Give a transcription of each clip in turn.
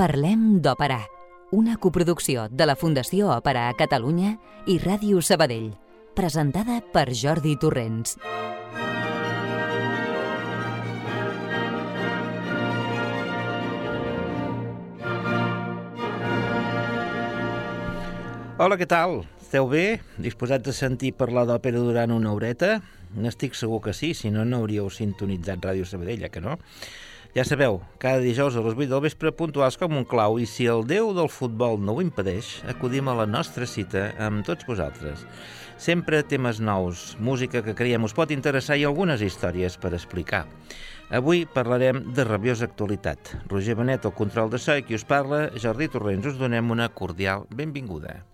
Parlem d'Òpera, una coproducció de la Fundació Òpera a Catalunya i Ràdio Sabadell, presentada per Jordi Torrents. Hola, què tal? Esteu bé? Disposats a sentir parlar d'òpera durant una horeta? N'estic segur que sí, si no, no hauríeu sintonitzat Ràdio Sabadell, que no? Ja sabeu, cada dijous a les 8 del vespre puntuals com un clau i si el déu del futbol no ho impedeix, acudim a la nostra cita amb tots vosaltres. Sempre temes nous, música que creiem us pot interessar i algunes històries per explicar. Avui parlarem de rabiosa actualitat. Roger Benet, el control de so i qui us parla, Jordi Torrents, us donem una cordial benvinguda.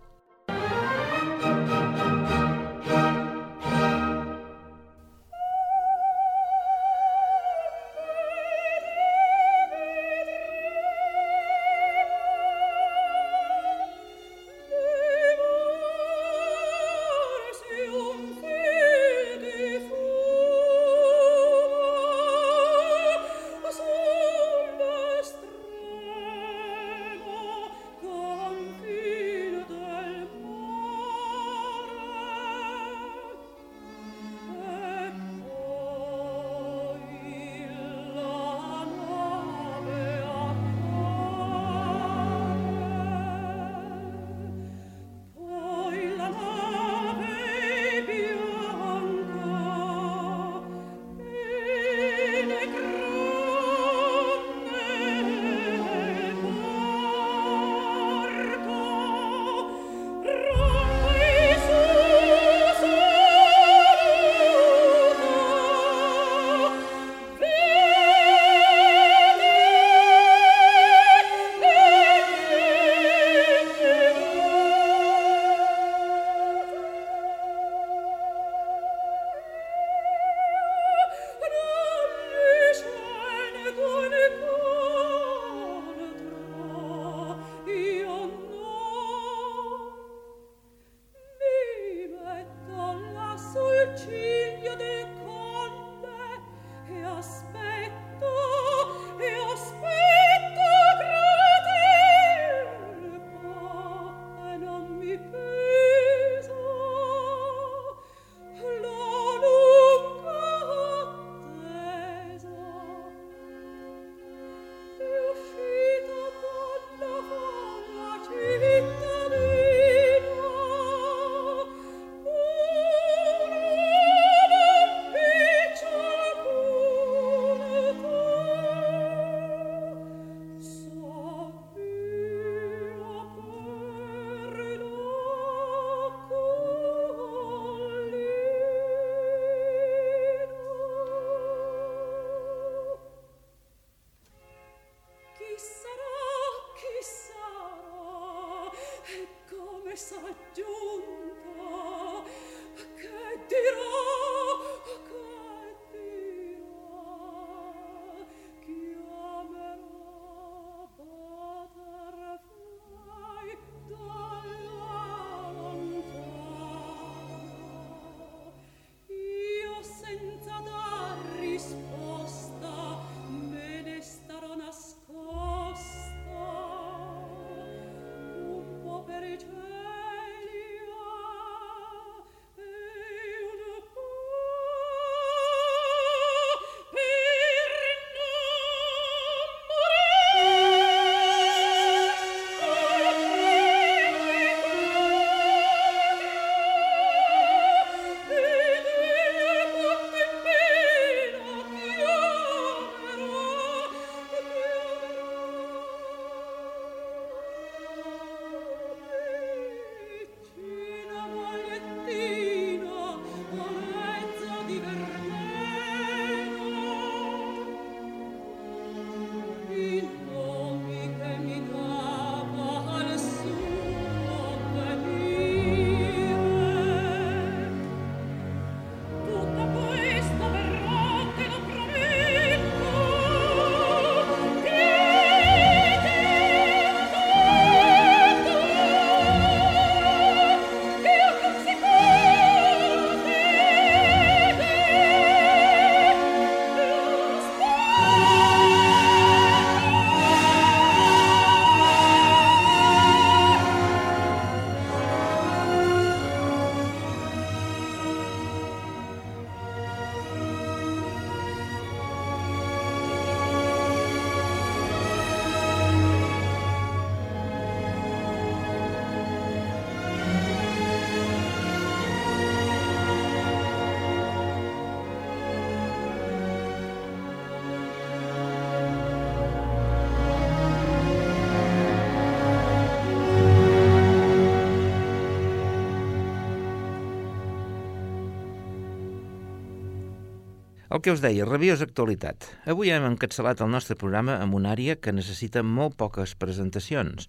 Que us deia, rabiós actualitat. Avui hem encapçalat el nostre programa amb una àrea que necessita molt poques presentacions.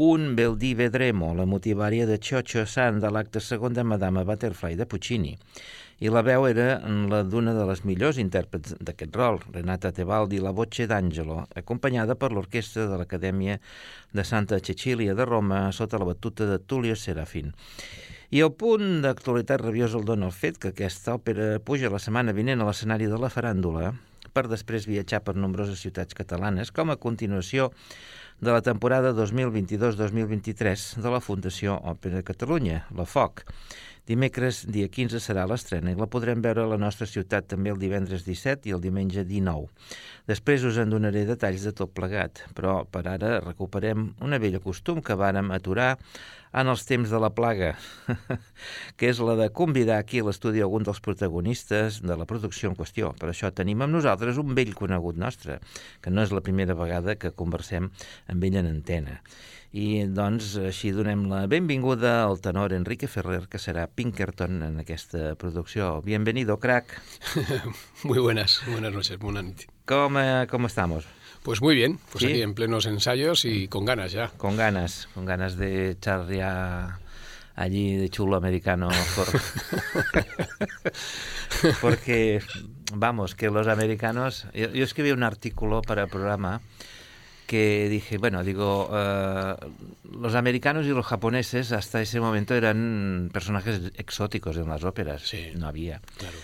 Un Bel di vedremo, la motivària de Chocho San de l'acte segon de Madame Butterfly de Puccini. I la veu era la d'una de les millors intèrprets d'aquest rol, Renata Tebaldi, la voce d'Angelo, acompanyada per l'orquestra de l'Acadèmia de Santa Cecilia de Roma sota la batuta de Tullio Serafin. I el punt d'actualitat rabiosa el dona el fet que aquesta òpera puja la setmana vinent a l'escenari de la faràndula per després viatjar per nombroses ciutats catalanes com a continuació de la temporada 2022-2023 de la Fundació Òpera de Catalunya, la FOC. Dimecres, dia 15, serà l'estrena i la podrem veure a la nostra ciutat també el divendres 17 i el diumenge 19. Després us en donaré detalls de tot plegat, però per ara recuperem una vella costum que vàrem aturar en els temps de la plaga, que és la de convidar aquí a l'estudi algun dels protagonistes de la producció en qüestió. Per això tenim amb nosaltres un vell conegut nostre, que no és la primera vegada que conversem amb ell en antena. I doncs així donem la benvinguda al tenor Enrique Ferrer, que serà Pinkerton en aquesta producció. Bienvenido, crack. Muy buenas, buenas noches, buenas noches. Com, eh, com estamos? Pues muy bien, pues ¿Sí? aquí en plenos ensayos y con ganas ya. Con ganas, con ganas de echar ya allí de chulo americano. Por... Porque, vamos, que los americanos... Yo, yo, escribí un artículo para el programa que dije, bueno, digo, uh, los americanos y los japoneses hasta ese momento eran personajes exóticos en las óperas. Sí. No había. Claro.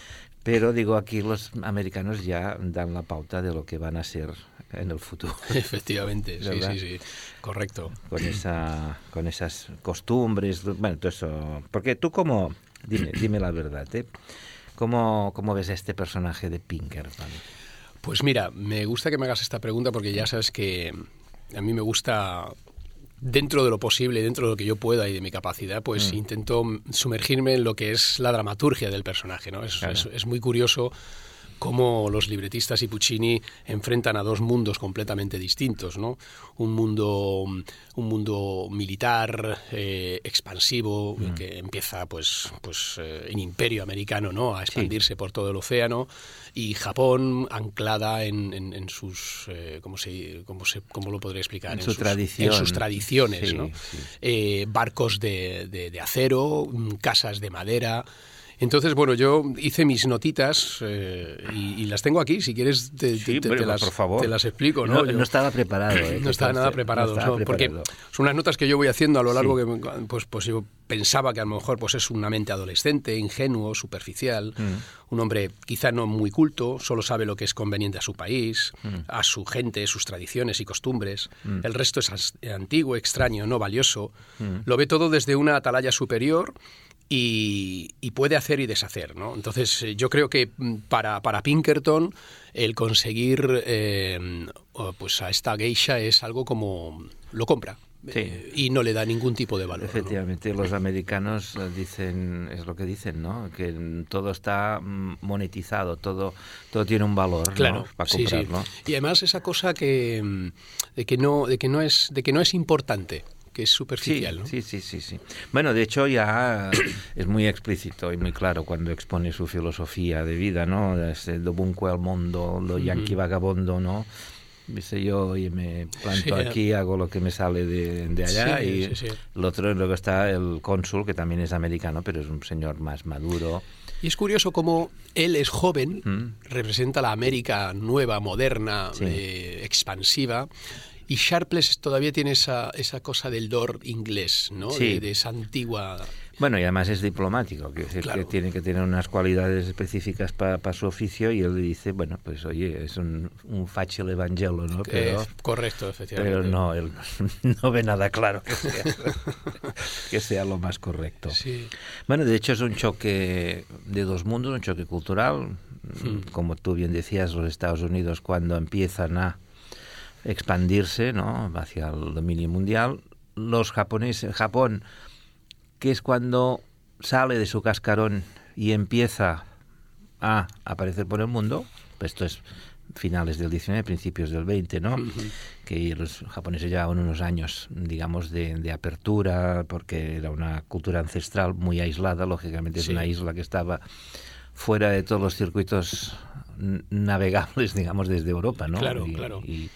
Pero digo, aquí los americanos ya dan la pauta de lo que van a ser en el futuro. Efectivamente, sí, sí, sí, correcto. Con, esa, con esas costumbres, bueno, todo eso. Porque tú como, dime, dime la verdad, ¿eh? ¿Cómo, ¿Cómo ves a este personaje de Pinkerton? Pues mira, me gusta que me hagas esta pregunta porque ya sabes que a mí me gusta dentro de lo posible, dentro de lo que yo pueda y de mi capacidad, pues mm. intento sumergirme en lo que es la dramaturgia del personaje, ¿no? Es, Claro. es, es muy curioso cómo los libretistas y Puccini enfrentan a dos mundos completamente distintos, ¿no? Un mundo, un mundo militar, eh, expansivo, Mm. que empieza pues, pues eh, en imperio americano, ¿no? A expandirse por todo el océano, y Japón anclada en, en- en sus, eh, ¿cómo, se, cómo, se, ¿cómo lo podré explicar? En su sus, tradición. En sus tradiciones, Sí, ¿no? sí. barcos de, de- de acero, mm, casas de madera. Entonces, bueno, yo hice mis notitas eh, y, y las tengo aquí. Si quieres, te, Sí, te- las, por favor. te las explico. No, No, no estaba preparado. ¿eh? no estaba nada preparado, no estaba ¿no? porque son unas notas que yo voy haciendo a lo largo Sí. que pues, pues yo pensaba que a lo mejor pues es una mente adolescente, ingenuo, superficial, Mm. un hombre quizá no muy culto, solo sabe lo que es conveniente a su país, Mm. a su gente, sus tradiciones y costumbres. El resto es antiguo, extraño, no valioso. Mm. Lo ve todo desde una atalaya superior y, y puede hacer y deshacer, ¿no? Entonces eh, yo creo que mm, para, para Pinkerton el conseguir eh, pues a esta geisha es algo como lo compra Sí. eh, y no le da ningún tipo de valor. ¿no? Efectivamente, los americanos eh, dicen, es lo que dicen, ¿no? Que todo está mm, monetizado, todo, todo tiene un valor, ¿no? Claro, Para sí, sí. Y además esa cosa que mm, de que no de que no es de que no es importante, que es Sí, superficial, ¿no? sí, sí, sí, sí. Bueno, de hecho ya es muy explícito y muy claro cuando expone su filosofía de vida, ¿no? Ese dovunque al mundo, lo yankee vagabondo, ¿no? Dice yo, oye, me planto Sí. aquí, hago lo que me sale de, de allá Sí, y sí, sí. el otro, luego está el cónsul, que también es americano, pero es un señor más maduro. Y es curioso cómo él es joven, Mm. representa la América nueva, moderna, Sí. eh, expansiva. Y Sharpless todavía tiene esa, esa cosa del dor inglés, ¿no? Sí. De, de esa antigua... Bueno, y además es diplomático, que, Claro. que tiene que tener unas cualidades específicas para su oficio y él le dice, bueno, pues oye, es un, un evangelo, ¿no? Pero, eh, correcto, efectivamente. pero no, él no ve nada claro que sea, que sea lo más correcto. Sí. Bueno, de hecho es un choque de dos mundos, un choque cultural. Hmm. Como tú bien decías, los Estados Unidos cuando empiezan a expandirse ¿no? hacia el dominio mundial, los japoneses, Japón, que es cuando sale de su cascarón y empieza a aparecer por el mundo, pues esto es finales del 19, principios del 20, ¿no? Que los japoneses llevaban unos años, digamos, de, de apertura, porque era una cultura ancestral muy aislada, lógicamente es una isla que estaba fuera de todos los circuitos navegables, digamos, desde Europa, ¿no? Claro, y, claro. Y,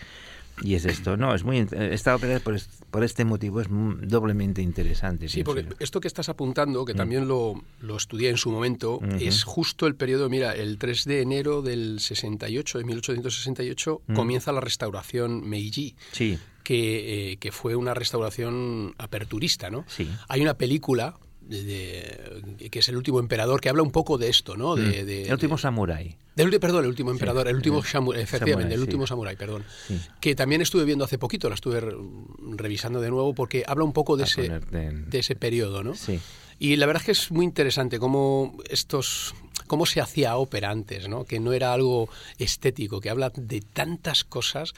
y es esto, no, es muy esta ópera por, por este motivo es doblemente interesante. Sí, porque yo. esto que estás apuntando, que mm. también lo, lo, estudié en su momento, uh -huh. es justo el periodo, mira, el 3 de enero del 68, de 1868, mm. comienza la restauración Meiji. Sí. Que, eh, que, fue una restauración aperturista, ¿no? Sí. Hay una película de, que es el último emperador, que habla un poco de esto, ¿no? De, Mm. de el último samurái. Del, perdón, el último emperador, Sí, el último el samurái, efectivamente, el último sí. samurái, perdón. Sí. Que también estuve viendo hace poquito, la estuve re- revisando de nuevo, porque habla un poco de, A ese, en- de ese periodo, ¿no? Sí. Y la verdad es que es muy interesante cómo estos cómo se hacía ópera antes, ¿no? Que no era algo estético, que habla de tantas cosas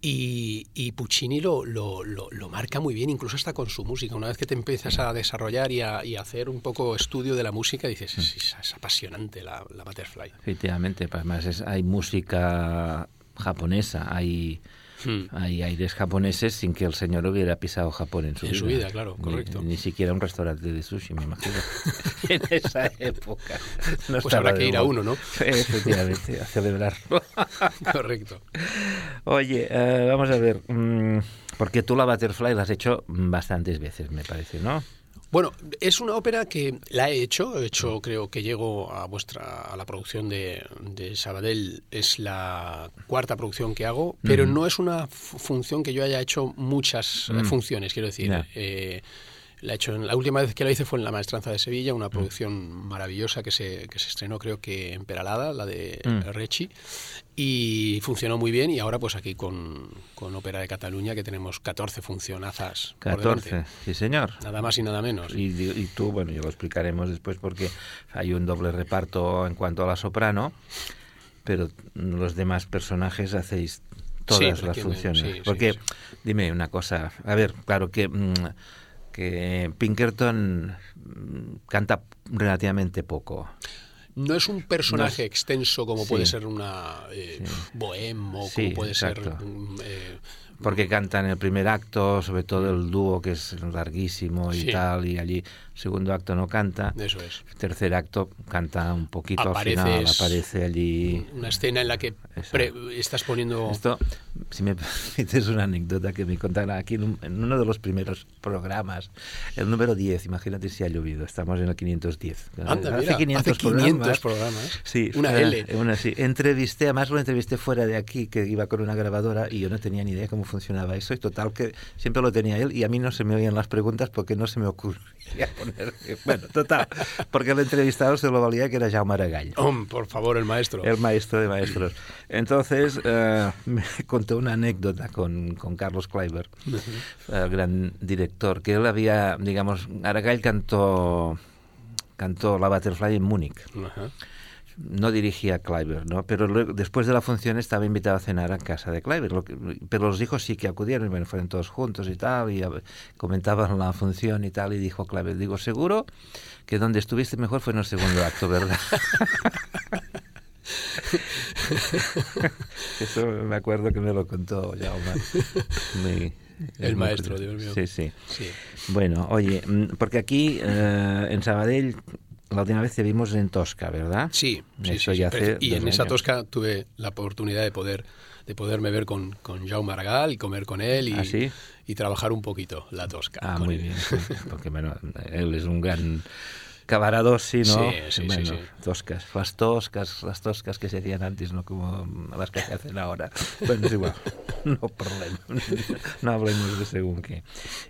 y, Puccini lo, lo, lo, marca muy bien, incluso hasta con su música. Una vez que te empiezas a desarrollar y a, y a hacer un poco estudio de la música, dices, es, es- es apasionante la, la Butterfly. Efectivamente, pues además es- hay música japonesa, hay, Hmm. hay aires japoneses sin que el señor hubiera pisado Japón en su En vida. su vida, claro, correcto. Ni, siquiera un restaurante de sushi, me imagino. en esa época. No Pues habrá que ir a uno, ¿no? Efectivamente, a celebrarlo. Correcto. Oye, eh, vamos a ver, mm, porque tú la Butterfly la has hecho bastantes veces, me parece, ¿no? Bueno, es una ópera que la he hecho, he hecho, creo que llego a vuestra a la producción de, de Sabadell, es la cuarta producción que hago, pero no es una fu- función que yo haya hecho muchas eh, Mm. funciones, quiero decir. Eh, la, he hecho en- la última vez que la hice fue en La Maestranza de Sevilla, una producción maravillosa que se, que se estrenó creo que en Peralada, la de Mm. Y funcionó muy bien y ahora pues aquí con, con Ópera de Cataluña que tenemos 14 funcionazas. por 14, delante. sí señor. Nada más y nada menos. Y, y tú, bueno, ya lo explicaremos después porque hay un doble reparto en cuanto a la soprano, pero los demás personajes hacéis todas Sí, las funciones. sí, porque, sí. dime una cosa, a ver, claro que, mm, que Pinkerton mm, canta relativamente poco. No es un personaje No es- extenso como Sí. puede ser una eh, Sí. bohème o como puede exacto. ser mm, eh, Porque canta en el primer acto, sobre todo el dúo que es larguísimo y Sí. tal, y allí segundo acto no canta. eso es. Tercer acto canta un poquito Apareces- al final, aparece allí. Una escena en la que pre- estás poniendo Esto, si me permites una anécdota que me contaron aquí en, un- en uno de los primeros programas, el número 10, imagínate si ha llovido, estamos en el 510. Anda, hace mira, 500 hace 500 programas. programas. Sí, Una eh, L. Una, sí. Entrevisté, además lo entrevisté fuera de aquí, que iba con una grabadora y yo no tenía ni idea cómo funcionaba eso. Y total, que siempre lo tenía él y a mí no se me oían las preguntas porque no se me ocurría poner. Bueno, total, porque el entrevistado se lo valía que era Jaume Aragall. Hom, por favor, el maestro. El maestro de maestros. Entonces, eh, me contó una anécdota con, con Carlos Kleiber, el gran director, que él había, digamos, Aragall cantó, cantó La Butterfly en Múnich. Ajá. No dirigía a Kleiber, ¿no? Pero luego, después de la función estaba invitado a cenar a casa de Kleiber. lo que- pero los hijos sí que acudieron, y bueno, fueron todos juntos y tal, y a- comentaban la función y tal, y dijo Kleiber, digo, seguro que donde estuviste mejor fue en el segundo acto, ¿verdad? Eso me acuerdo que me lo contó Jaume. Muy- El maestro. Dios mío. Sí, sí. Sí. Bueno, oye, mm, porque aquí eh, en Sabadell la última vez te vimos en Tosca, ¿verdad? Sí, sí, Eso sí, ya sí. hace y en esa tosca tuve la oportunidad de poder de poderme ver con, con Jaume Aragall y comer con él y, ¿Ah, sí? y trabajar un poquito la tosca. Ah, con muy él. bien. Porque bueno, él es un gran cavarador, sí, ¿no? Sí, sí, sí, bueno, sí. toscas, las toscas, las toscas que se hacían antes, no como las que se hacen ahora. Bueno, es igual, no problema, no hablemos de según qué.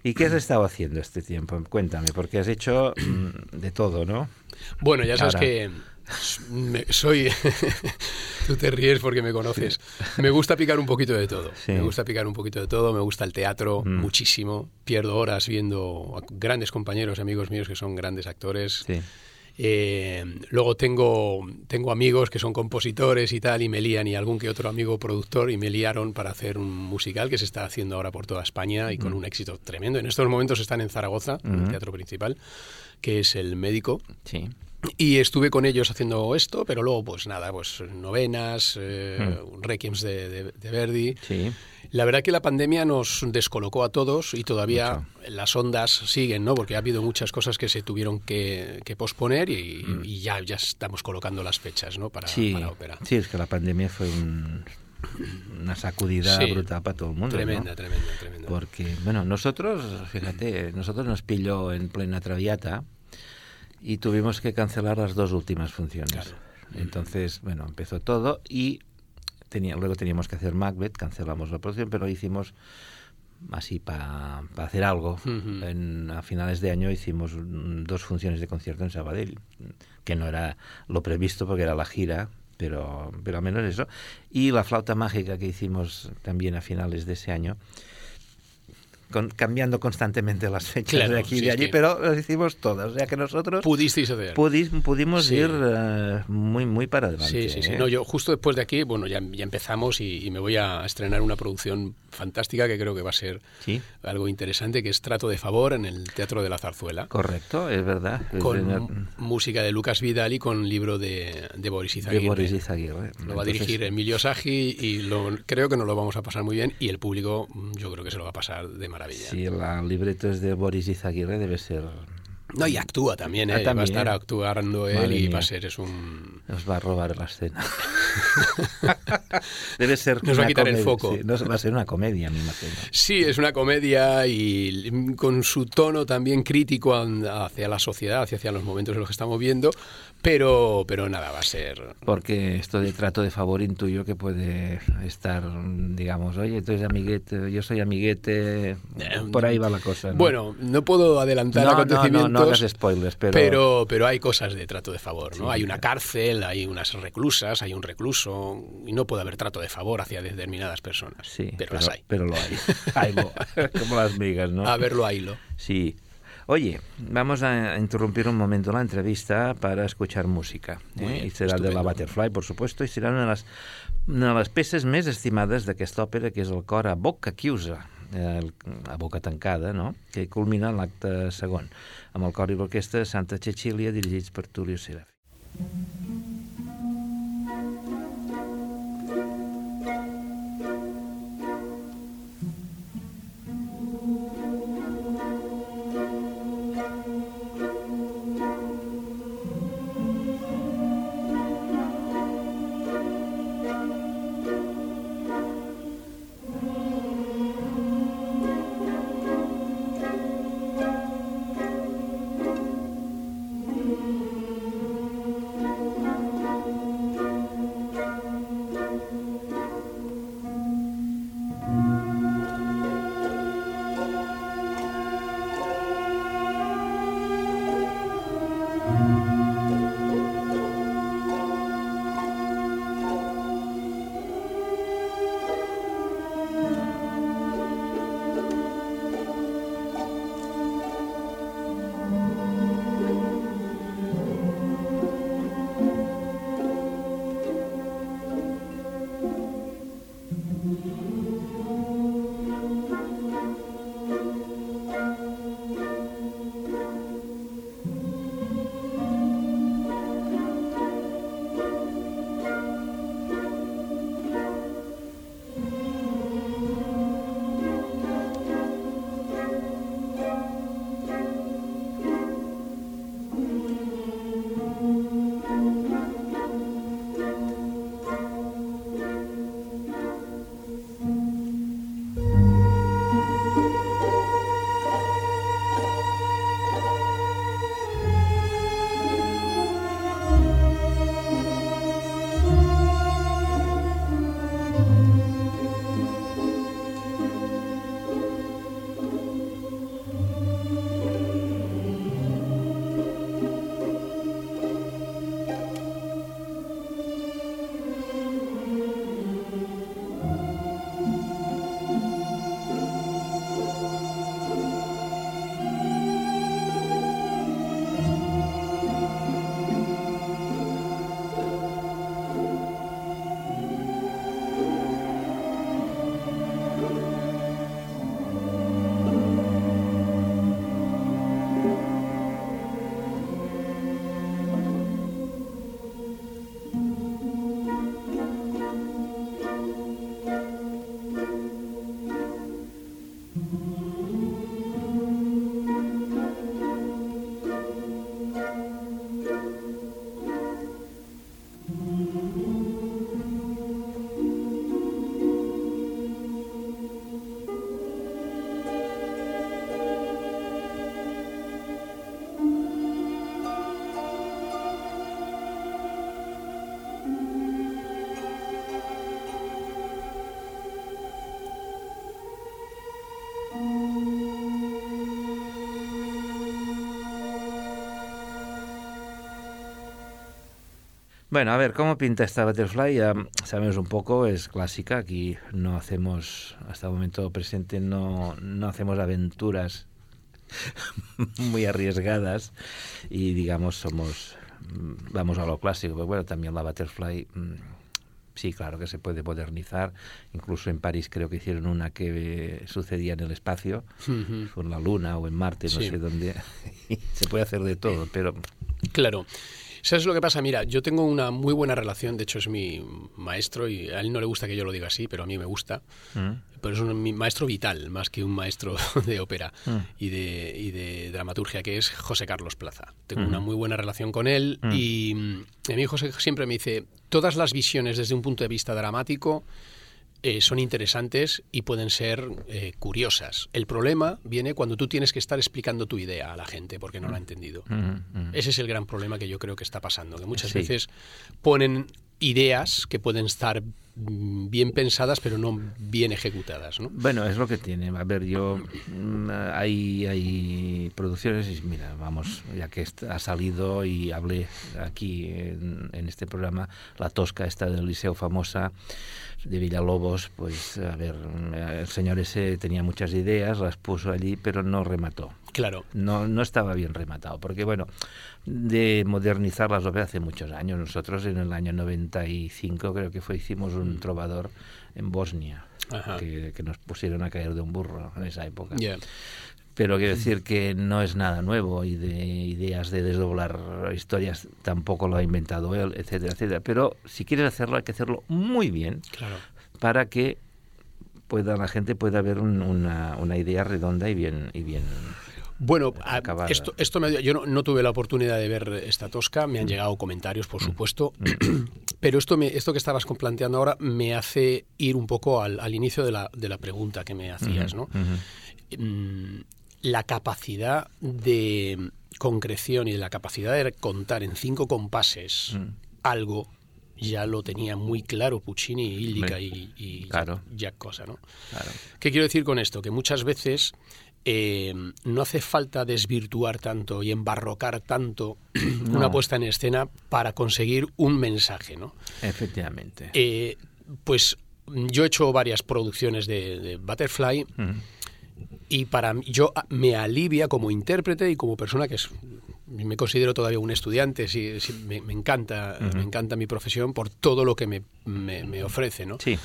¿Y qué has estado haciendo este tiempo? Cuéntame, porque has hecho mm, de todo, ¿no? Bueno, ya sabes Ahora. que me- soy... Tú te ríes porque me conoces. Me gusta picar un poquito de todo. Sí. Me gusta picar un poquito de todo. Me gusta el teatro Mm. muchísimo. Pierdo horas viendo a grandes compañeros, amigos míos que son grandes actores. Sí. Eh, luego tengo, tengo amigos que son compositores y tal, y me lían, y algún que otro amigo productor, y me liaron para hacer un musical que se está haciendo ahora por toda España y con un éxito tremendo. En estos momentos están en Zaragoza, en el Ujú. teatro principal, que es El Médico. Sí. Y estuve con ellos haciendo esto, pero luego, pues nada, pues novenas, eh, requiems de, de- de Verdi. Sí. La verdad que la pandemia nos descolocó a todos y todavía las ondas siguen, ¿no? Porque ha habido muchas cosas que se tuvieron que, posponer y, mm. y, ya, ya estamos colocando las fechas, ¿no? Para, sí, para ópera. Sí, es que la pandemia fue un, una sacudida brutal para todo el mundo. Tremenda, tremenda, tremenda. Porque, bueno, nosotros, fíjate, nosotros nos pilló en plena traviata y tuvimos que cancelar las dos últimas funciones. Entonces, bueno, empezó todo y tenía, luego teníamos que hacer Macbeth, cancelamos la producción, pero hicimos así para hacer algo. en, a finales de año hicimos dos funciones de concierto en Sabadell, que no era lo previsto porque era la gira, pero, pero al menos eso. Y la flauta mágica que hicimos también a finales de ese año, cambiando constantemente las fechas de aquí y de allí, pero las hicimos todas. O sea que nosotros pudisteis hacer. pudimos ir eh, muy, muy para adelante. Sí, sí, sí. ¿eh? No, yo justo después de aquí, bueno, ya, ya empezamos y, me voy a estrenar una producción fantástica que creo que va a ser algo interesante, que es Trato de Favor en el Teatro de la Zarzuela. Correcto, es verdad. Con música de Lucas Vidal y con libro de, de Boris Izaguirre. De Boris Izaguirre. Lo va a dirigir Emilio Sagi y lo, creo que nos lo vamos a pasar muy bien y el público yo creo que se lo va a pasar de maravilla. Sí, el libreto es de Boris Izaguirre, debe ser no, y actúa también, ah, ¿eh? va a estar actuando él y va a ser, es un... Nos va a robar la escena. Debe ser Nos va a quitar el foco. va a ser una comedia, me imagino. Sí, es una comedia y con su tono también crítico hacia la sociedad, hacia los momentos en los que estamos viendo, pero, pero nada, va a ser... Porque esto de trato de favor intuyo que puede estar, digamos, oye, tú eres amiguete, yo soy amiguete, por ahí va la cosa. Bueno, no puedo adelantar acontecimientos no hagas spoilers, pero... pero... pero... hay cosas de trato de favor, ¿no? hay una cárcel, hay unas reclusas, hay un recluso, y no puede haber trato de favor hacia determinadas personas. Sí, pero, las hay. Pero lo hay. como las migas, ¿no? A verlo, haylo. Sí. Oye, vamos a interrumpir un momento la entrevista para escuchar música. ¿eh? y será de la Butterfly, por supuesto, y será una de las, una de les peces més estimades d'aquesta òpera, que és el cor a boca chiusa, eh, a boca tancada, no? que culmina l'acte segon, amb el cor i l'orquestra Santa Cecília dirigits per Tulio Serafi. Bueno, a ver, ¿cómo pinta esta Butterfly? Ya sabemos un poco, es clásica. Aquí no hacemos, hasta el momento presente, no, no hacemos aventuras muy arriesgadas y, digamos, somos, mm, vamos a lo clásico. Pero bueno, también la Butterfly, mm, sí, claro que se puede modernizar. Incluso en París creo que hicieron una que sucedía en el espacio, por la Luna o en Marte, no Sí. sé dónde. se puede hacer de todo, pero Claro. ¿Sabes lo que pasa? Mira, yo tengo una muy buena relación, de hecho es mi maestro y a él no le gusta que yo lo diga así, pero a mí me gusta. mm, Pero es un mi maestro vital, más que un maestro de ópera Mm. y, de, y de dramaturgia, que es José Carlos Plaza. Tengo Ujú. una muy buena relación con él Mm. y mm, a mí José siempre me dice, todas las visiones desde un punto de vista dramático eh, son interesantes y pueden ser eh, curiosas. El problema viene cuando tú tienes que estar explicando tu idea a la gente porque no la ha entendido. mm, mm. Ese es el gran problema que yo creo que está pasando, que muchas Sí. veces ponen ideas que pueden estar mm, bien pensadas pero no bien ejecutadas, ¿no? Bueno, es lo que tiene. A ver, yo mm, hay, hay producciones y mira, vamos, ya que ha salido y hablé aquí en, en este programa, la tosca esta del Liceo famosa de Villalobos, pues a ver, el señor ese tenía muchas ideas, las puso allí, pero no remató. Claro. No, no estaba bien rematado, porque bueno, de modernizar las óperas hace muchos años. Nosotros en el año 95 creo que fue, hicimos un trovador en Bosnia, que, que nos pusieron a caer de un burro en esa época. Ya. Pero quiero decir que no es nada nuevo y de ideas de desdoblar historias tampoco lo ha inventado él, etcétera, etcétera. Pero si quieres hacerlo hay que hacerlo muy bien Claro. para que pueda la gente pueda ver un- una, una idea redonda y bien y bien Bueno, a- Acabada. esto, esto me, yo no, no tuve la oportunidad de ver esta tosca, me han Mm. llegado comentarios, por supuesto, pero esto, me, esto que estabas planteando ahora me hace ir un poco al, al inicio de la, de la pregunta que me hacías, ¿no? Mm, La capacidad de concreción y de la capacidad de contar en cinco compases Mm. algo ya lo tenía muy claro Puccini, Illica y, y claro. Jack Cosa, ¿no? Claro. ¿Qué quiero decir con esto? Que muchas veces eh, no hace falta desvirtuar tanto y embarrocar tanto No. una puesta en escena para conseguir un mensaje, ¿no? Efectivamente. Eh, pues yo he hecho varias producciones de, de Butterfly Ujú. y para mí, yo ah, me alivia como intérprete y como persona que es me considero todavía un estudiante sí, sí, me, me encanta me encanta mi profesión por todo lo que me, me- me ofrece no Sí.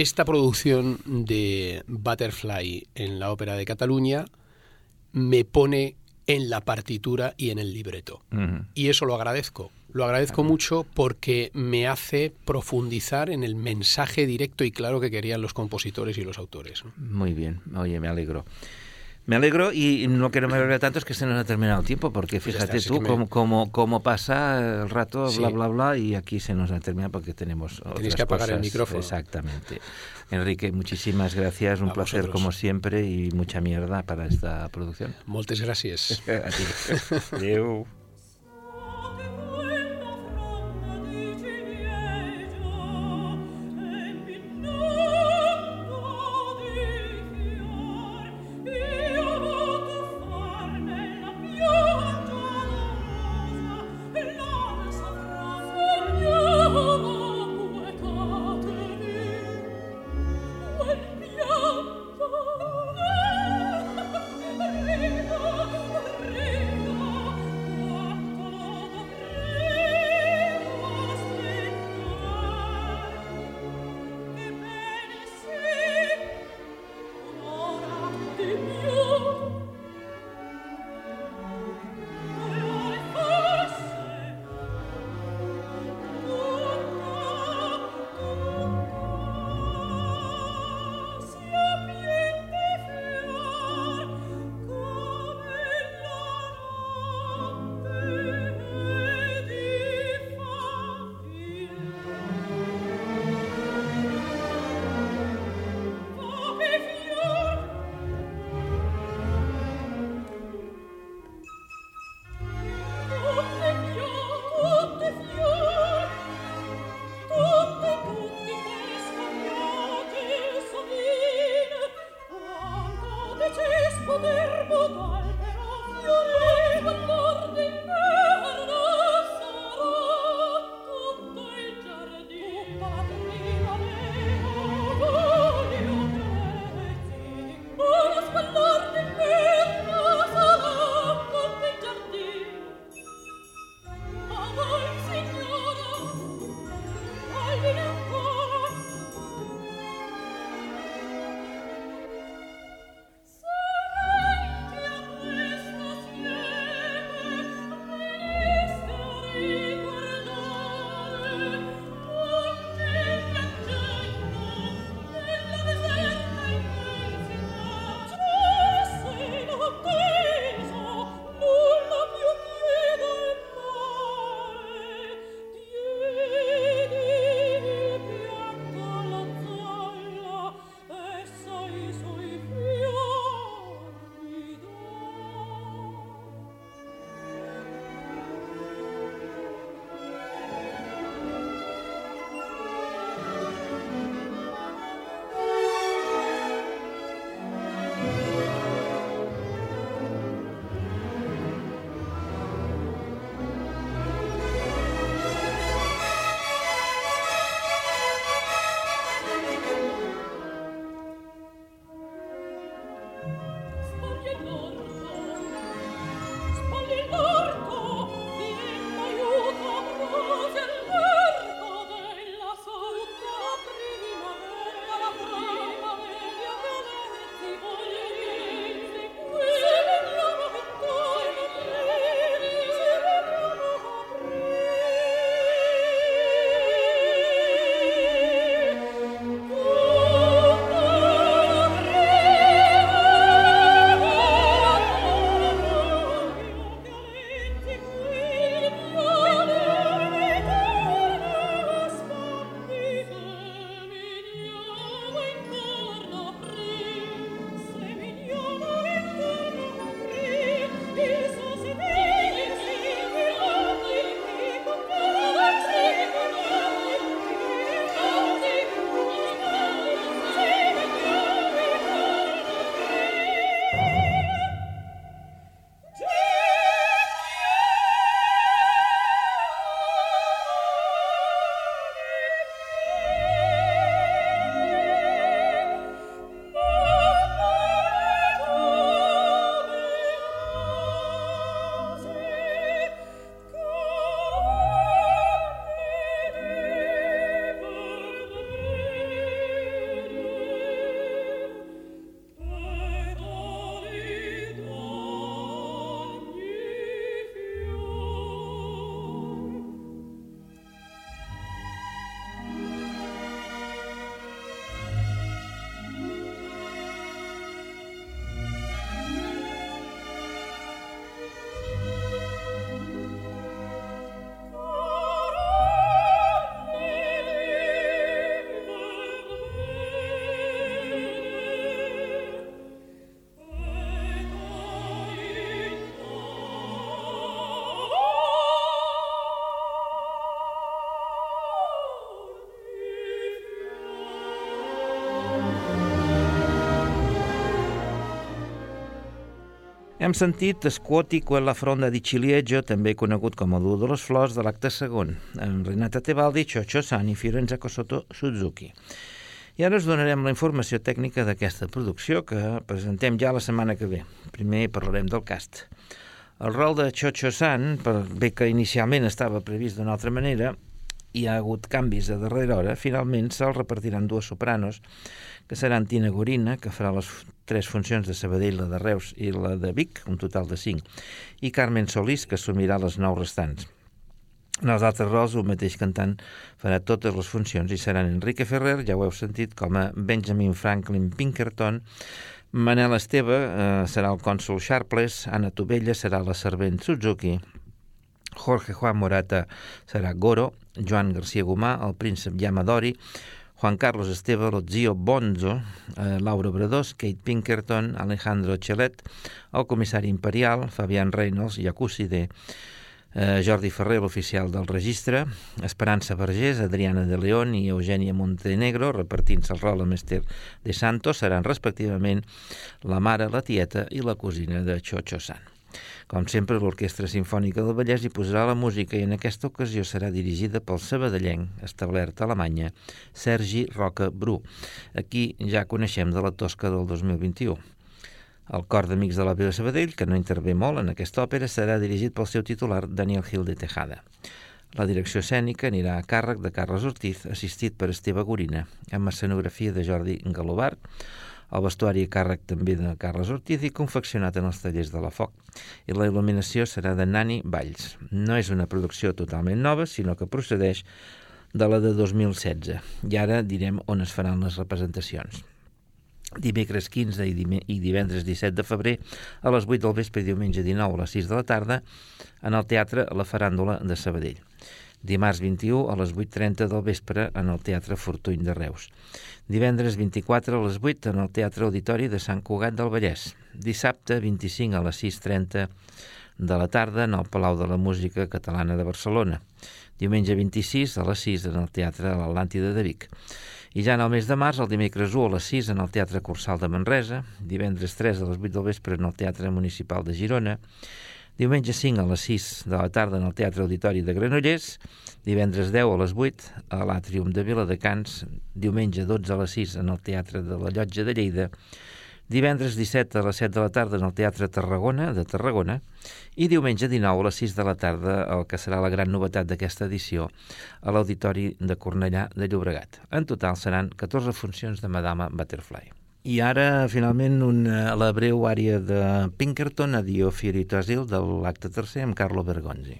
Esta producción de Butterfly en la Ópera de Cataluña me pone en la partitura y en el libreto. Y eso lo agradezco. Lo agradezco mucho porque me hace profundizar en el mensaje directo y claro que querían los compositores y los autores. ¿no? Muy bien. Oye, me alegro. Me alegro y lo que no me alegra tanto es que se nos ha terminado el tiempo, porque Pues fíjate está, sí tú me- cómo, cómo, cómo pasa el rato, Sí. bla, bla, bla, y aquí se nos ha terminado porque tenemos otras que apagar el micrófono. Exactamente. Enrique, muchísimas gracias, un A placer vosotros. como siempre y mucha mierda para esta producción. Moltes gràcies. A ti. poter mudar Hem sentit Squati quella fronda di Cilieggio, també conegut com a Duo de les Flors, de l'acte segon, amb Renata Tebaldi, Chocho San i Fiorenza Kosoto Suzuki. I ara us donarem la informació tècnica d'aquesta producció que presentem ja la setmana que ve. Primer parlarem del cast. El rol de Chocho San, per bé que inicialment estava previst d'una altra manera, hi ha hagut canvis a darrera hora, finalment se'l repartiran dues sopranos, que seran Tina Gorina, que farà les tres funcions de Sabadell, la de Reus i la de Vic, un total de cinc, i Carmen Solís, que assumirà les nou restants. En els altres rols, el mateix cantant farà totes les funcions i seran Enrique Ferrer, ja ho heu sentit, com a Benjamin Franklin Pinkerton, Manel Esteve eh, serà el cònsul Sharpless, Anna Tovella serà la servent Suzuki, Jorge Juan Morata serà Goro, Joan García Gomà, el príncep Yamadori, Juan Carlos Esteve, Lozio Bonzo, eh, Laura Bradós, Kate Pinkerton, Alejandro Chelet, el comissari imperial, Fabián Reynolds, Jacuside, eh, Jordi Ferrer, l'oficial del registre, Esperança Vergés, Adriana de León i Eugènia Montenegro, repartint-se el rol amb Esther de Santos, seran respectivament la mare, la tieta i la cosina de Chocho San. Com sempre, l'Orquestra Simfònica del Vallès hi posarà la música i en aquesta ocasió serà dirigida pel sabadellenc, establert a Alemanya, Sergi Roca Bru. Aquí ja coneixem de la Tosca del 2021. El cor d'Amics de l'Òpera de Sabadell, que no intervé molt en aquesta òpera, serà dirigit pel seu titular, Daniel Gil de Tejada. La direcció escènica anirà a càrrec de Carles Ortiz, assistit per Esteve Gorina, amb escenografia de Jordi Galobart, el vestuari a càrrec també de Carles Ortiz i confeccionat en els tallers de la Foc. I la il·luminació serà de Nani Valls. No és una producció totalment nova, sinó que procedeix de la de 2016. I ara direm on es faran les representacions. Dimecres 15 i divendres 17 de febrer a les 8 del vespre i diumenge 19 a les 6 de la tarda en el Teatre La Faràndula de Sabadell. Dimarts 21 a les 8.30 del vespre en el Teatre Fortuny de Reus. Divendres 24 a les 8 en el Teatre Auditori de Sant Cugat del Vallès, dissabte 25 a les 6.30 de la tarda en el Palau de la Música Catalana de Barcelona, diumenge 26 a les 6 en el Teatre L'Atlàntida de Vic. I ja en el mes de març, el dimecres 1 a les 6 en el Teatre Cursal de Manresa, divendres 3 a les 8 del vespre en el Teatre Municipal de Girona, diumenge 5 a les 6 de la tarda en el Teatre Auditori de Granollers, divendres 10 a les 8 a l'Àtrium de Viladecans, diumenge 12 a les 6 en el Teatre de la Llotja de Lleida, divendres 17 a les 7 de la tarda en el Teatre Tarragona de Tarragona i diumenge 19 a les 6 de la tarda el que serà la gran novetat d'aquesta edició a l'Auditori de Cornellà de Llobregat. En total seran 14 funcions de Madama Butterfly. I ara, finalment, una, la breu àrea de Pinkerton, Adio Fierito Asil, de l'acte tercer, amb Carlo Bergonzi.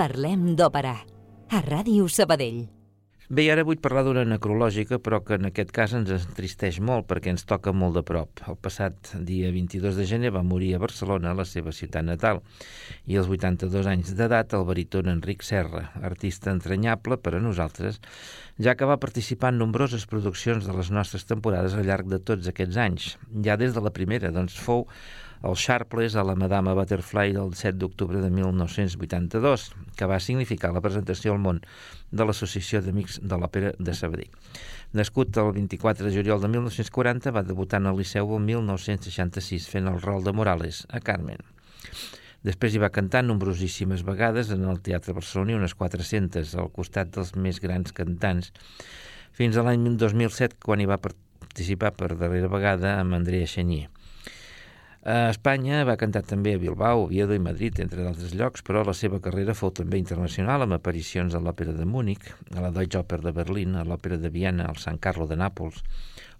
Parlem d'òpera, a Ràdio Sabadell. Bé, ara vull parlar d'una necrològica, però que en aquest cas ens entristeix molt perquè ens toca molt de prop. El passat dia 22 de gener va morir a Barcelona, la seva ciutat natal, i als 82 anys d'edat el baríton Enric Serra, artista entranyable per a nosaltres, ja que va participar en nombroses produccions de les nostres temporades al llarg de tots aquests anys. Ja des de la primera, doncs fou el Sharpless a la Madama Butterfly del 7 d'octubre de 1982, que va significar la presentació al món de l'Associació d'Amics de l'Òpera de Sabadell. Nascut el 24 de juliol de 1940, va debutar en el Liceu el 1966 fent el rol de Morales a Carmen. Després hi va cantar nombrosíssimes vegades en el Teatre Barcelona, unes 400 al costat dels més grans cantants, fins a l'any 2007, quan hi va participar per darrera vegada amb Andrea Xanyer. A Espanya va cantar també a Bilbao, Oviedo i Madrid, entre d'altres llocs, però la seva carrera fou també internacional amb aparicions a l'Òpera de Múnich, a la Deutsche Oper de Berlín, a l'Òpera de Viena, al San Carlo de Nàpols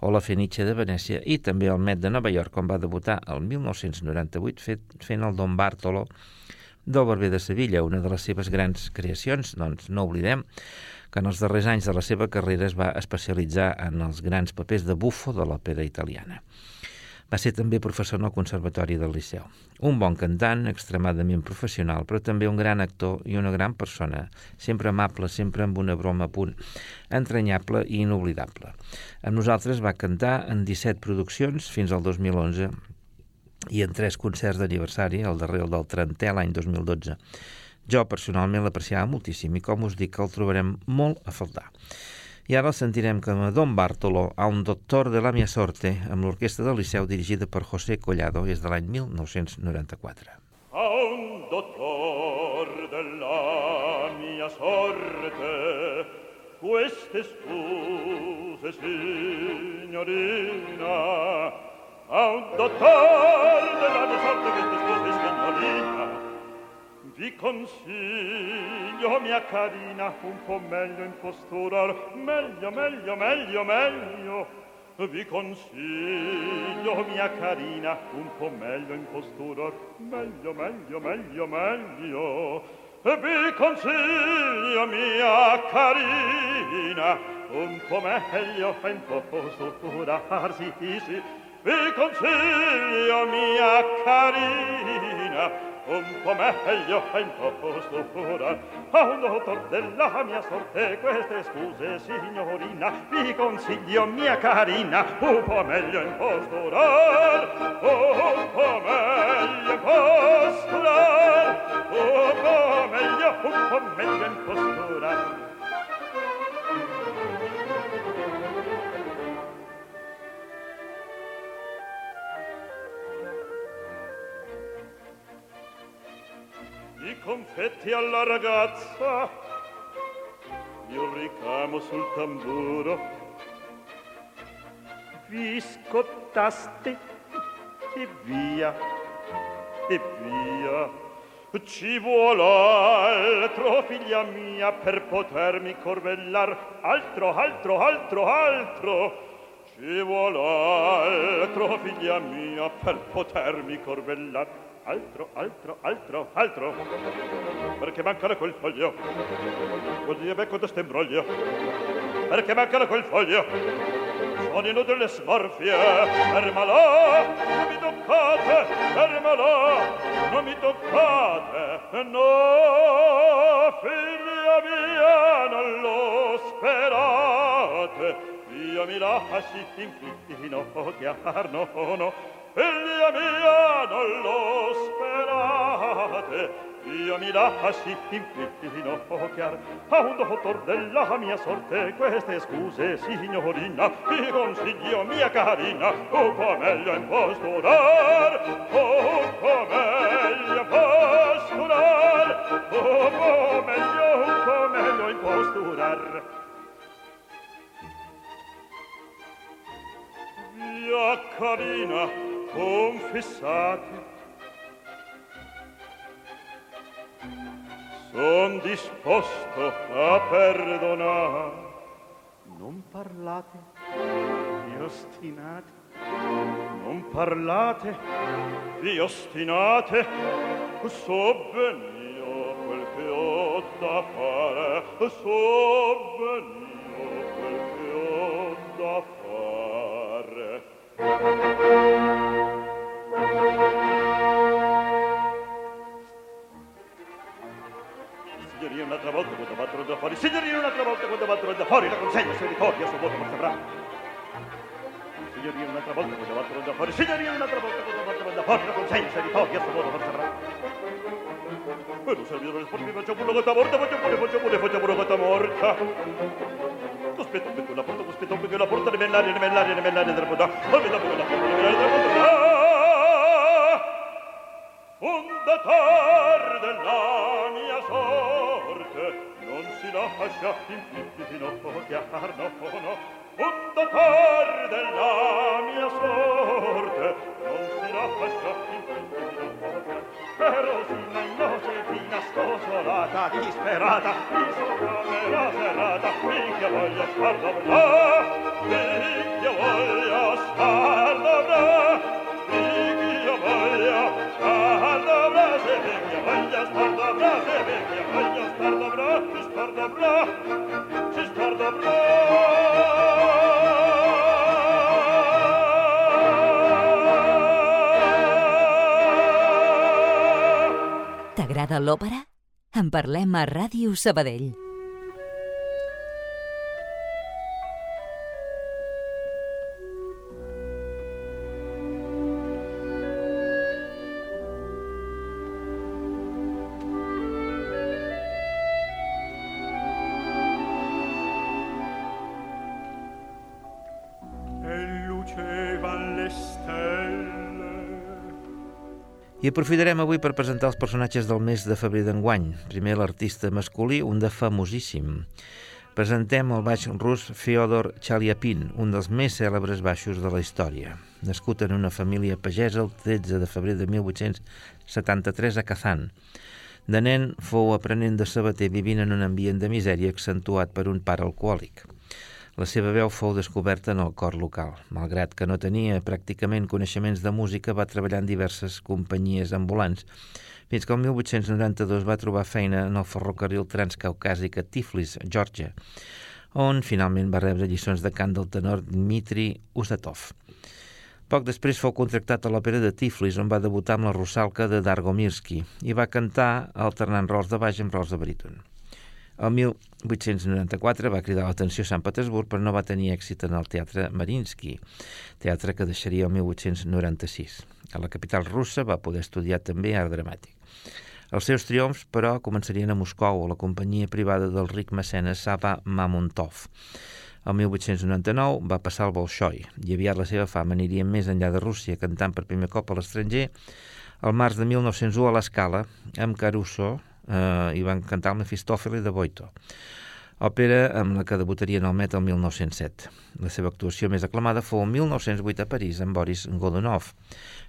o la Fenice de Venècia i també al Met de Nova York, on va debutar el 1998 fet, fent el Don Bartolo del Barber de Sevilla, una de les seves grans creacions. Doncs no oblidem que en els darrers anys de la seva carrera es va especialitzar en els grans papers de bufo de l'òpera italiana. Va ser també professor en el Conservatori del Liceu. Un bon cantant, extremadament professional, però també un gran actor i una gran persona, sempre amable, sempre amb una broma a punt, entranyable i inoblidable. Amb nosaltres va cantar en 17 produccions fins al 2011 i en tres concerts d'aniversari, el darrer el del 30è l'any 2012. Jo personalment l'apreciava moltíssim i com us dic el trobarem molt a faltar. I ara sentirem com a Don Bartolo, a un doctor de la mia sorte, amb l'orquestra del Liceu dirigida per José Collado, és de l'any 1994. A un doctor de la mia sorte, queste scuse, signorina, a un doctor de la mia sorte, queste scuse, signorina, Vi consiglio, mia carina, un po' meglio imposturar, meglio, meglio, meglio, meglio. Vi consiglio, mia carina, un po' meglio imposturar, meglio, meglio, meglio, meglio. Vi consiglio, mia carina, un po' meglio imposturarsi, ah, sì, sì. Vi consiglio, mia carina, un po' meglio impostura. A un dottor della mia sorte queste scuse, signorina, vi consiglio, mia carina, un po' meglio imposturar, un po' meglio imposturar, un po' meglio, un po' meglio imposturar. Confetti alla ragazza. Un ricamo sul tamburo. Vi scottaste e via e via. Ci vuole altro figlia mia per potermi corvellar. Altro altro altro altro. Ci vuole altro figlia mia per potermi corvellar altro, altro, altro, altro, perché mancano quel foglio, così becco da stembroglio, perché mancano quel foglio, sono inutili le smorfie, fermalo, non mi toccate, fermalo, non mi toccate, no, figlia mia, non lo sperate, io mi lasci in finocchiar, no, no, figlia mia non lo sperate. Io mi lasci infino chiar. A un dottor della mia sorte queste scuse signorina vi consiglio mia carina un po' meglio imposturar un po' meglio imposturar un po' meglio un po' meglio imposturar Via carina confessate son disposto a perdonar non parlate vi ostinate. Non parlate vi ostinate. So ben io quel che ho da fare. So ben io quel che ho da fare. batterò da fuori. Signorina, un'altra volta quando batterò da fuori, la consegna se vittoria, suo voto m'atterrà. Signorina, un'altra volta quando batterò da fuori. Signorina, un'altra volta quando batterò da fuori, la consegna se vittoria, suo voto m'atterrà. Però servitore, faccio facciamo una gatta morta, facciamo pure, faccio pure, facciamo una gatta morta. Cospetto, metto la porta, cospetto, perché la porta, rivellare, rivellare, rivellare, della porta. Ove la porta, rivellare, della porta. Fondatar della mia sorte no, ascia, in di no, chiar no, no, un dotor della mia sorte, non si no, ascia, in flitti no, chiar, però sina innocente, scosolata, disperata, mi sopravvera serrata, minchia voglia sparla bra, minchia voglia sparla bra, minchia voglia sparla bra, se minchia voglia sparla bra, se minchia T'agrada l'òpera? En parlem a Ràdio Sabadell. I aprofitarem avui per presentar els personatges del mes de febrer d'enguany. Primer l'artista masculí, un de famosíssim. Presentem el baix rus Fyodor Chaliapin, un dels més cèlebres baixos de la història. Nascut en una família pagesa el 13 de febrer de 1873 a Kazan. De nen fou aprenent de sabater vivint en un ambient de misèria accentuat per un pare alcohòlic. La seva veu fou descoberta en el cor local. Malgrat que no tenia pràcticament coneixements de música, va treballar en diverses companyies ambulants, fins que el 1892 va trobar feina en el ferrocarril transcaucàsic a Tiflis, Geòrgia, on finalment va rebre lliçons de cant del tenor Dmitri Usatov. Poc després fou contractat a l'òpera de Tiflis, on va debutar amb la Russalka de Dargomirski i va cantar alternant rols de baix amb rols de baríton. El 1894 va cridar l'atenció a Sant Petersburg, però no va tenir èxit en el Teatre Marinsky, teatre que deixaria el 1896. A la capital russa va poder estudiar també art dramàtic. Els seus triomfs, però, començarien a Moscou, a la companyia privada del ric mecenes Sava Mamontov. El 1899 va passar al Bolshoi i aviat la seva fama aniria més enllà de Rússia, cantant per primer cop a l'estranger. El març de 1901 a l'Escala, amb Caruso, eh, i van cantar el Mefistòfele de Boito, òpera amb la que debutaria en el Met el 1907. La seva actuació més aclamada fou el 1908 a París amb Boris Godunov,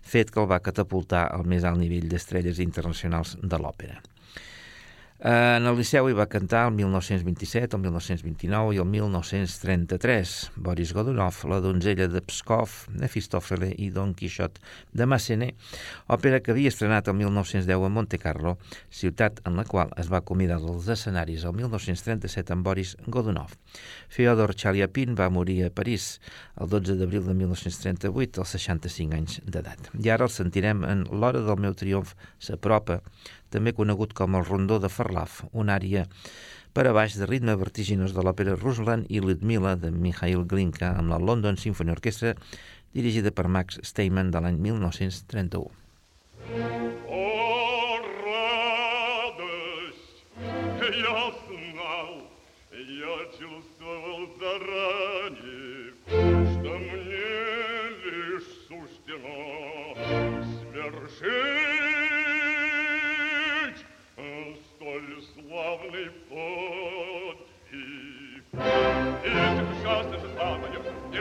fet que el va catapultar al més alt nivell d'estrelles internacionals de l'òpera. En el Liceu hi va cantar el 1927, el 1929 i el 1933. Boris Godunov, La donzella de Pskov, Mefistòfele i Don Quixot de Massenet, òpera que havia estrenat el 1910 a Monte Carlo, ciutat en la qual es va convidar dels escenaris el 1937 amb Boris Godunov. Fyodor Chaliapin va morir a París el 12 d'abril de 1938 als 65 anys d'edat. I ara el sentirem en L'hora del meu triomf s'apropa, també conegut com el rondó de Farlaf, una àrea per a baix de ritme vertiginós de l'òpera Ruslan i Ludmila de Mikhail Glinka amb la London Symphony Orchestra dirigida per Max Steinman de l'any 1931. О, радость! Я знал, я чувствовал заранее,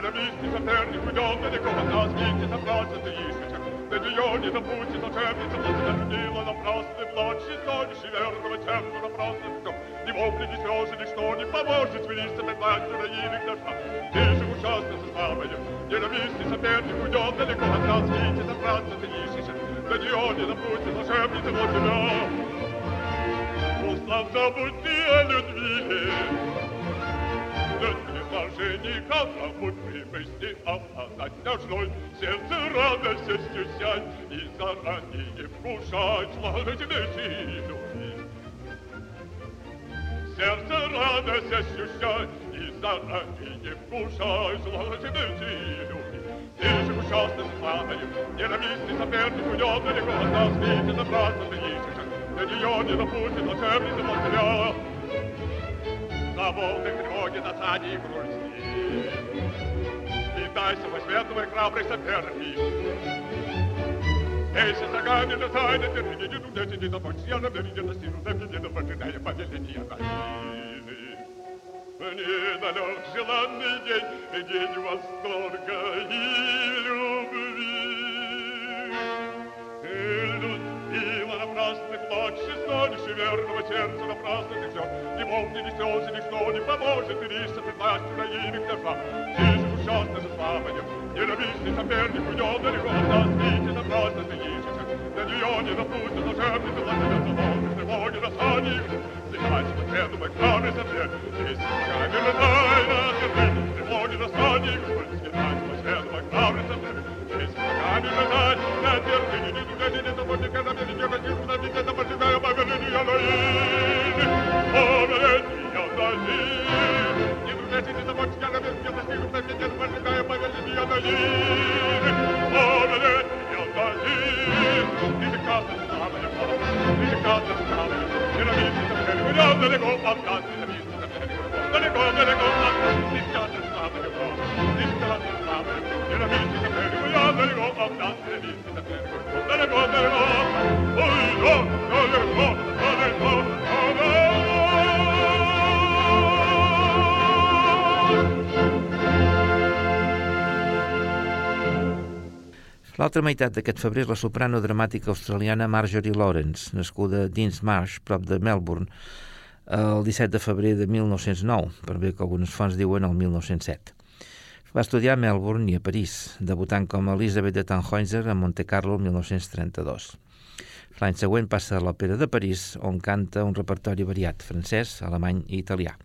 славою Ненавистный соперник уйдет далеко от нас, Вместе собраться ты ищешь, До нее не допустит волшебница, Возгордила напрасный плач, И столь верного темпа напрасный все. Ни вопли, ни слезы, ничто не поможет Свелись тебе плачь, или дождя. Этим ужасным славою Ненавистный соперник уйдет далеко от нас, Вместе собраться ты ищешь, До нее не допустит волшебница, вот тебя. Услав забудьте о любви, Любви на жениха Забудь привести обладать нежной Сердце радостью стюсять И заранее вкушать Сладость вечной любви Сердце радость ощущать И заранее вкушать Сладость вечной любви Тишим ужасным планою Ненавистный соперник уйдет далеко От нас видит напрасно ты ищешь До нее не допустит волшебница Москвя на волны тревоги Татарии и Грузии. Питайся восьмедного и храбрых соперников. Эйся сагами на тайны, держи, не дудя, сиди на бочь, я на береге на силу, за меня покидая повеление Таины. Мне налег желанный день, день восторга и любви. Больше стонешь и верного сердца напрасно ты все. Не мог, ни весел, тебе кто не поможет, и лишься ты властью на имя княжна. Тише ужасно за слабая, не любишь ты соперник, уйдет далеко, Засмите напрасно ты ищешься. Для нее не допустит зажерпница, владелец долг, ты боги расходишь. Здесь победу мы кроме себе, здесь камера тайна, сердце, мы боги расходишь, Здесь камера тайна, сердце, не дуга, не не اوڏه ياتا دي ني برهتي تي تو L'altra meitat d'aquest febrer la soprano dramàtica australiana Marjorie Lawrence, nascuda a Deans Marsh, prop de Melbourne, el 17 de febrer de 1909, per bé que algunes fonts diuen el 1907. Va estudiar a Melbourne i a París, debutant com a Elizabeth de Tannhäuser a Monte Carlo el 1932. L'any següent passa a l'Òpera de París, on canta un repertori variat, francès, alemany i italià.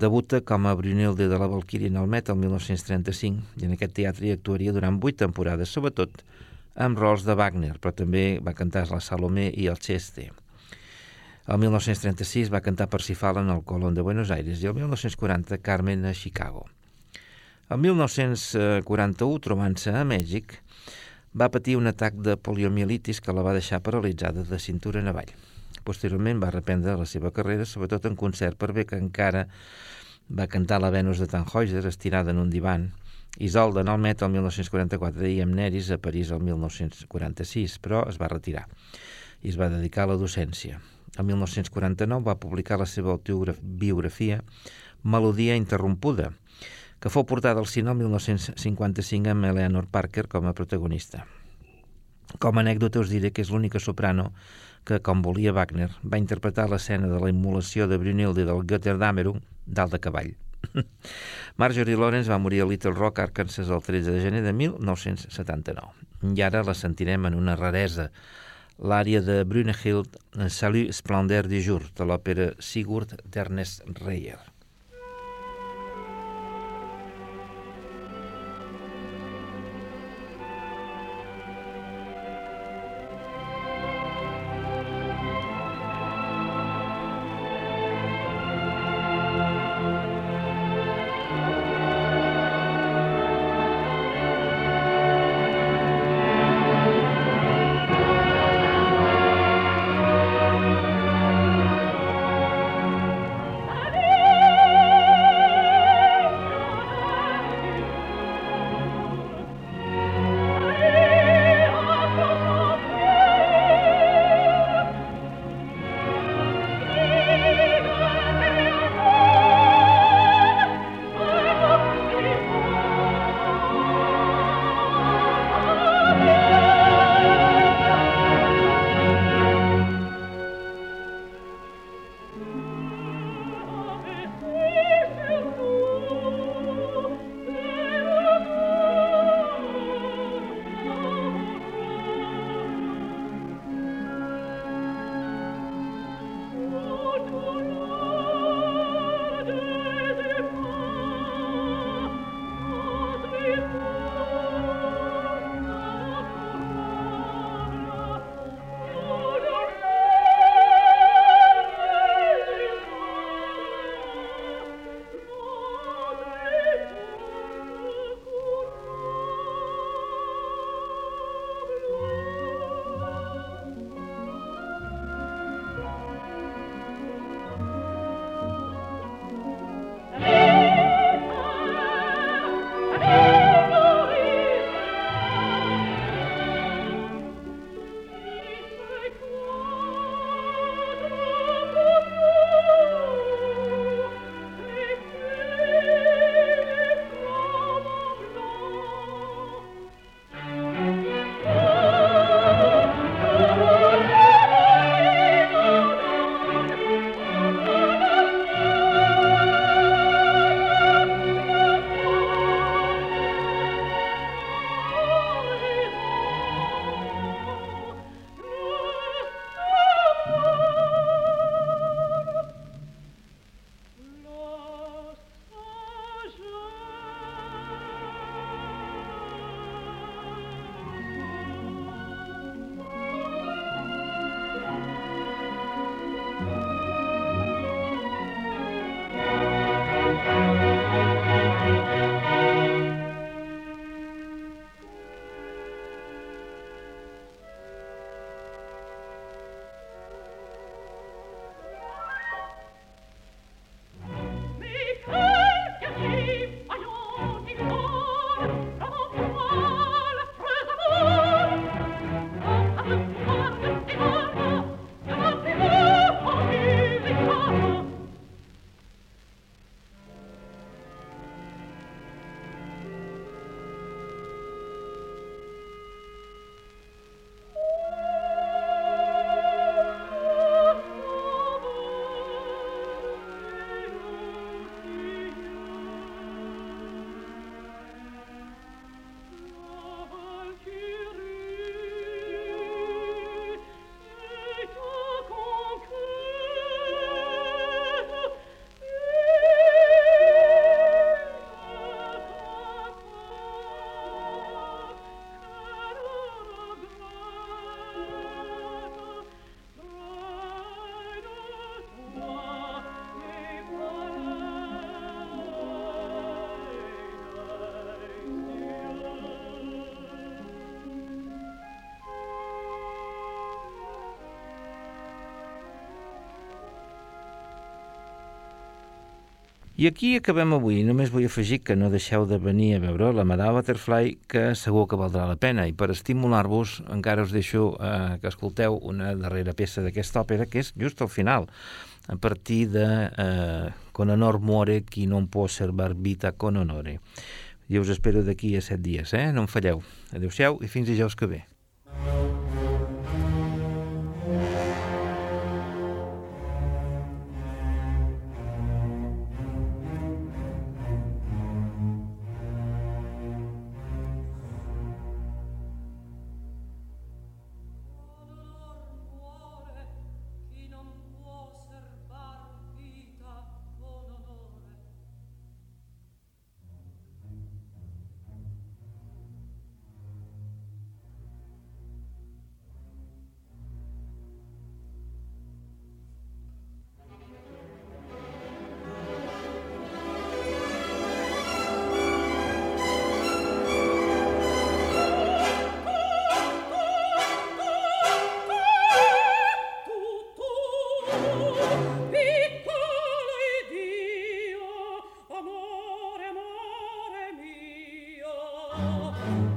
Debuta com a Brunilde de la Valquíria en el Met el 1935 i en aquest teatre hi actuaria durant vuit temporades, sobretot amb rols de Wagner, però també va cantar la Salomé i el Cheste. El 1936 va cantar Parsifal en el Colón de Buenos Aires i el 1940 Carmen a Chicago. El 1941, trobant-se a Mèxic, va patir un atac de poliomielitis que la va deixar paralitzada de cintura en avall. Posteriorment va reprendre la seva carrera, sobretot en concert, per bé que encara va cantar la Venus de Tannhäuser estirada en un divan, Isolda en el Met el 1944 i Amneris a París el 1946, però es va retirar i es va dedicar a la docència. El 1949 va publicar la seva biografia Melodia interrompuda, que fou portada al cine el 1955 amb Eleanor Parker com a protagonista. Com a anècdota us diré que és l'única soprano que, com volia Wagner, va interpretar l'escena de la immolació de Brunilde del Götterdammerung dalt de cavall. Marjorie Lawrence va morir a Little Rock, Arkansas, el 13 de gener de 1979. I ara la sentirem en una raresa, l'àrea de Brunehild, Salut Splendeur du Jour, de l'òpera Sigurd d'Ernest Reyer. I aquí acabem avui. Només vull afegir que no deixeu de venir a veure la Madame Butterfly, que segur que valdrà la pena. I per estimular-vos, encara us deixo eh, que escolteu una darrera peça d'aquesta òpera, que és just al final, a partir de eh, Con honor muore qui non può servar vita con honore. Jo us espero d'aquí a set dies, eh? No em falleu. Adéu-siau i fins dijous que ve. Thank you.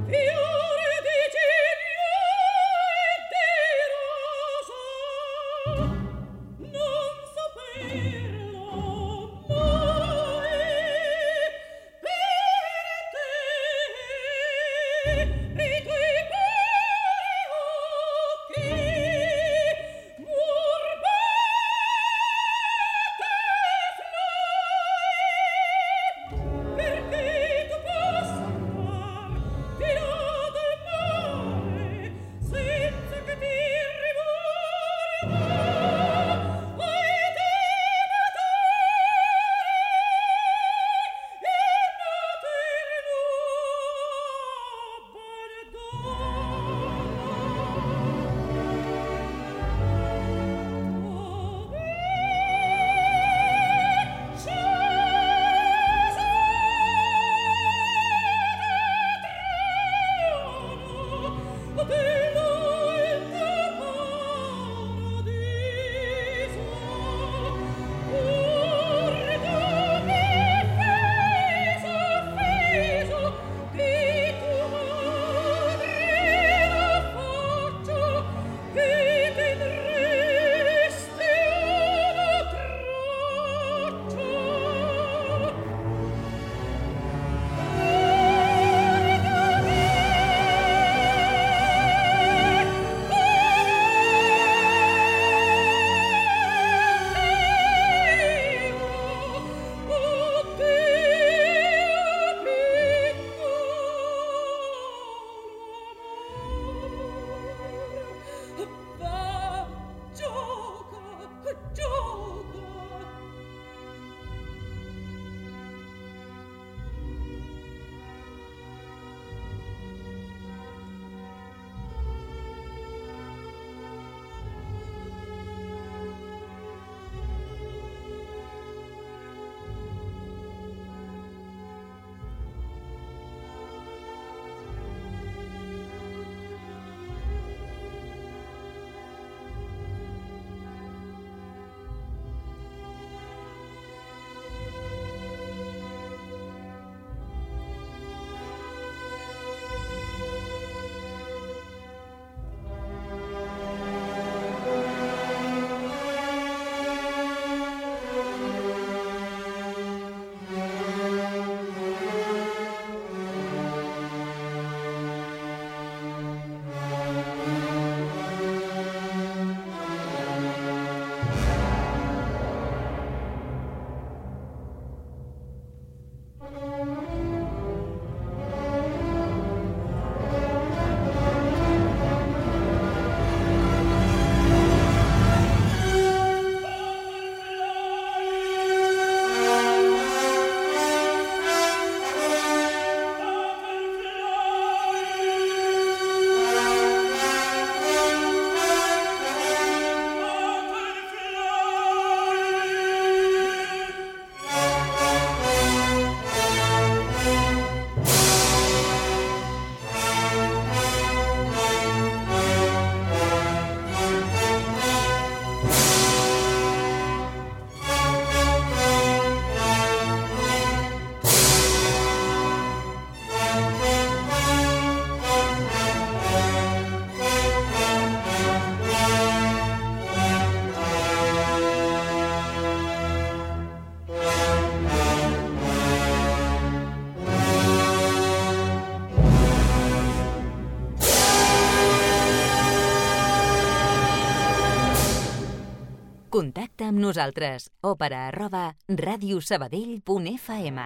nosaltres. Òpera arroba radiosabadell.fm